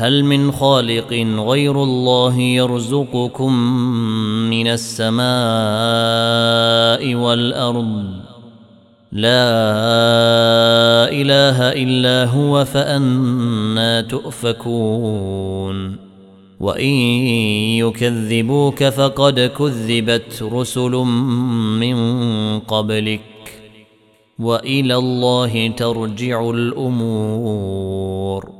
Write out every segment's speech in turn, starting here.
هل من خالق غير الله يرزقكم من السماء والأرض؟ لا إله إلا هو فأنا تؤفكون. وإن يكذبوك فقد كذبت رسل من قبلك. وإلى الله ترجع الأمور.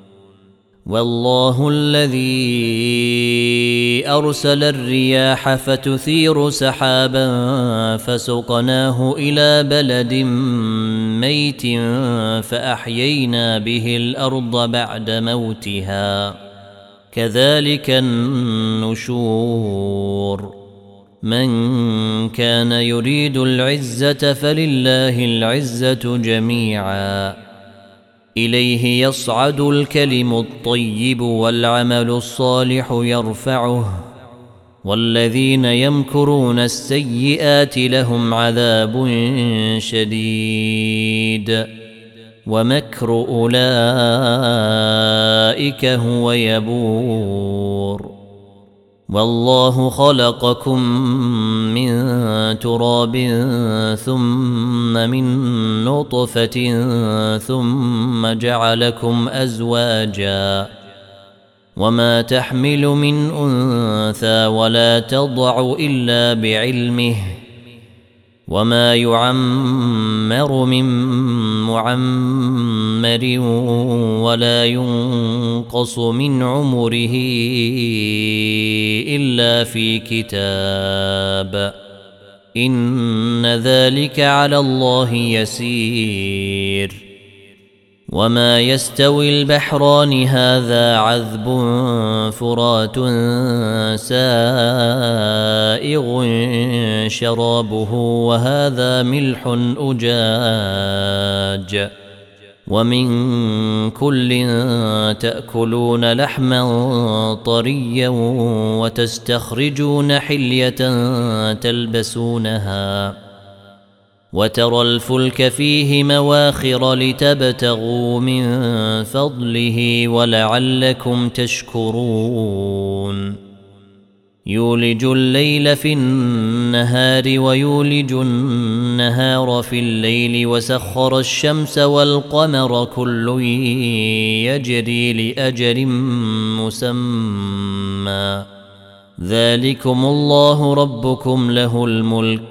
والله الذي أرسل الرياح فتثير سحابا فسقناه إلى بلد ميت فأحيينا به الأرض بعد موتها. كذلك النشور. من كان يريد العزة فلله العزة جميعا. إليه يصعد الكلم الطيب والعمل الصالح يرفعه والذين يمكرون السيئات لهم عذاب شديد. ومكر أولئك هو يبور. والله خلقكم من تراب ثم من نطفة ثم جعلكم أزواجا وما تحمل من أنثى ولا تضع إلا بعلمه وما يعمر من معمر ولا ينقص من عمره الا في كتاب ان ذلك على الله يسير وما يستوي البحران هذا عذب فرات سائغ شرابه وهذا ملح اجاج ومن كل تاكلون لحما طريا وتستخرجون حليه تلبسونها وترى الفلك فيه مواخر لتبتغوا من فضله ولعلكم تشكرون. يولج الليل في النهار ويولج النهار في الليل وسخر الشمس والقمر كل يجري لاجر مسمى. ذلكم الله ربكم له الملك.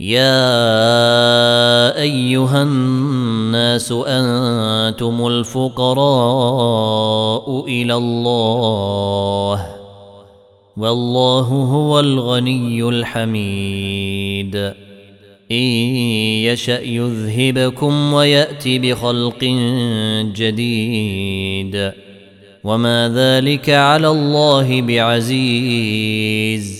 يا أيها الناس أنتم الفقراء إلى الله والله هو الغني الحميد. إن يشأ يذهبكم ويأتي بخلق جديد. وما ذلك على الله بعزيز.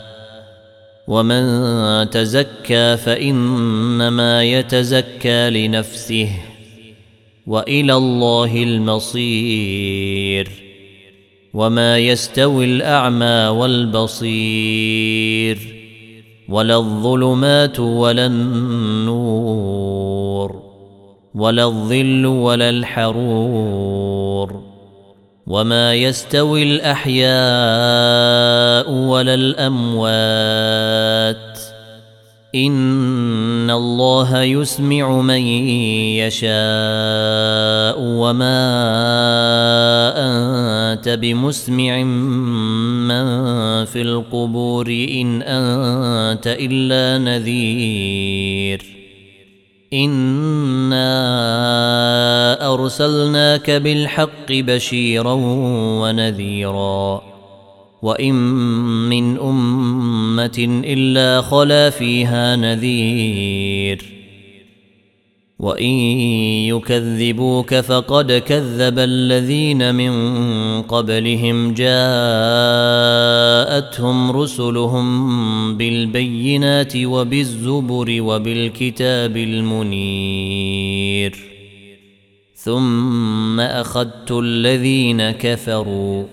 ومن تزكى فإنما يتزكى لنفسه وإلى الله المصير وما يستوي الأعمى والبصير ولا الظلمات ولا النور ولا الظل ولا الحرور وما يستوي الاحياء ولا الاموات ان الله يسمع من يشاء وما انت بمسمع من في القبور ان انت الا نذير أنا أرسلناك بالحق بشيرا ونذيرا وإن من أمة إلا خلا فيها نذير وإن يكذبوك فقد كذب الذين من قبلهم جاءتهم رسلهم بالبينات وبالزبر وبالكتاب المنير ثم أخذت الذين كفروا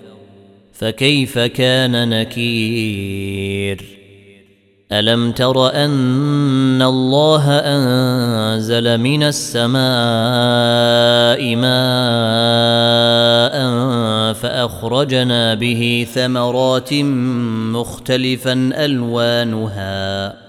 فكيف كان نكير؟ ألم تر أن الله أنزل من السماء ماء فأخرجنا به ثمرات مختلفا ألوانها؟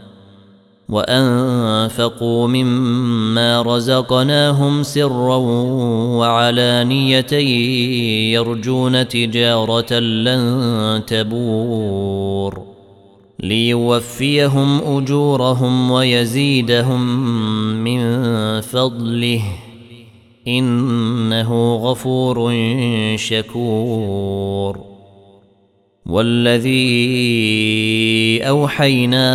وأنفقوا مما رزقناهم سرا وعلانية يرجون تجارة لن تبور ليوفيهم أجورهم ويزيدهم من فضله إنه غفور شكور والذي أوحينا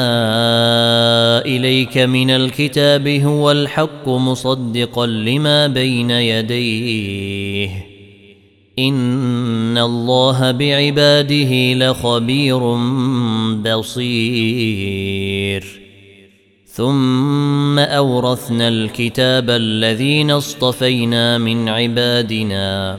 إليك من الكتاب هو الحق مصدقا لما بين يديه. إن الله بعباده لخبير بصير. ثم أورثنا الكتاب الذين اصطفينا من عبادنا.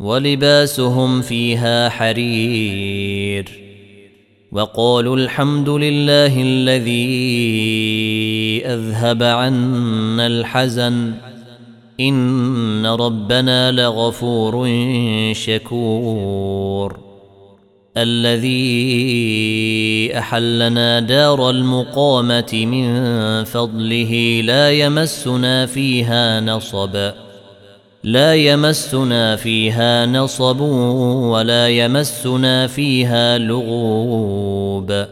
ولباسهم فيها حرير وقالوا الحمد لله الذي أذهب عنا الحزن إن ربنا لغفور شكور الذي أحلنا دار المقامة من فضله لا يمسنا فيها نصب لا يمسنا فيها نصب ولا يمسنا فيها لغوب.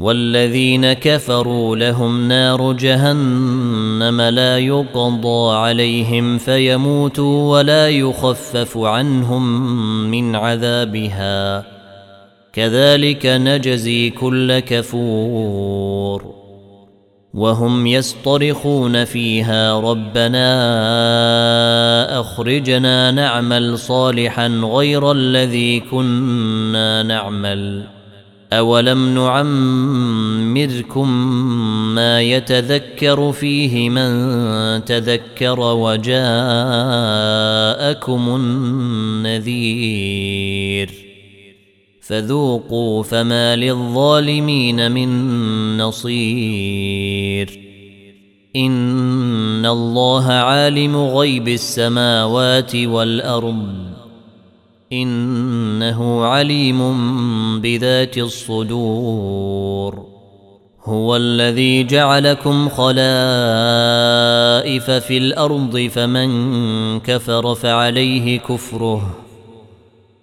والذين كفروا لهم نار جهنم لا يقضى عليهم فيموتوا ولا يخفف عنهم من عذابها. كذلك نجزي كل كفور. وهم يصطرخون فيها. ربنا أخرجنا نعمل صالحا غير الذي كنا نعمل. أولم نعمركم ما يتذكر فيه من تذكر وجاءكم النذير. فذوقوا فما للظالمين من نصير. ان الله عالم غيب السماوات والارض انه عليم بذات الصدور هو الذي جعلكم خلائف في الأرض فمن كفر فعليه كفره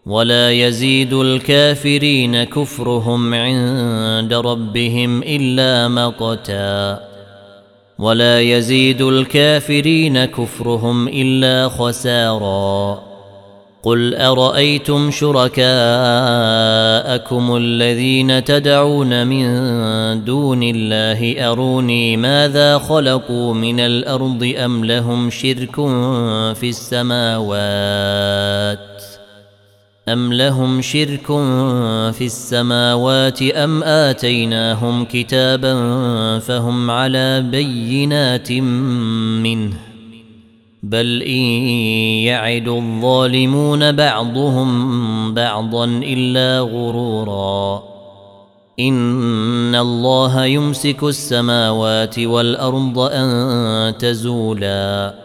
ولا يزيد الكافرين كفرهم عند ربهم الا مقتا ولا يزيد الكافرين كفرهم إلا خسارا. قل أرأيتم شركاءكم الذين تدعون من دون الله أروني ماذا خلقوا من الأرض أم لهم شرك في السماوات أم لهم شرك في السماوات أم آتيناهم كتابا فهم على بينات منه بل إن يعد الظالمون بعضهم بعضا إلا غرورا إن الله يمسك السماوات والأرض أن تزولا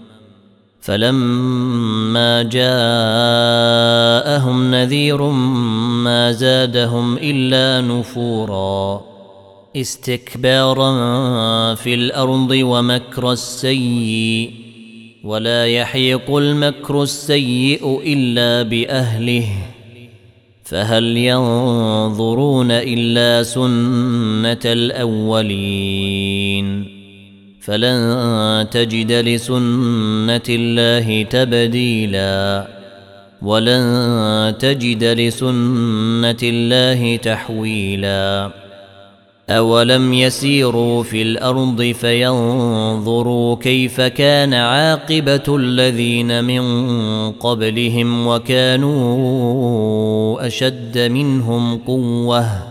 فلما جاءهم نذير ما زادهم إلا نفورا. استكبارا في الأرض ومكر السيء ولا يحيق المكر السيء إلا بأهله. فهل ينظرون إلا سنة الأولين؟ فلن تجد لسنة الله تبديلا. ولن تجد لسنة الله تحويلا. أولم يسيروا في الأرض فينظروا كيف كان عاقبة الذين من قبلهم وكانوا أشد منهم قوة.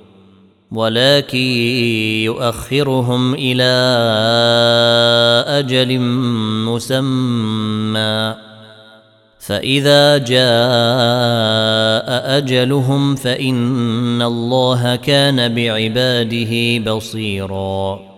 ولكن يؤخرهم إلى أجل مسمى. فإذا جاء أجلهم فإن الله كان بعباده بصيراً.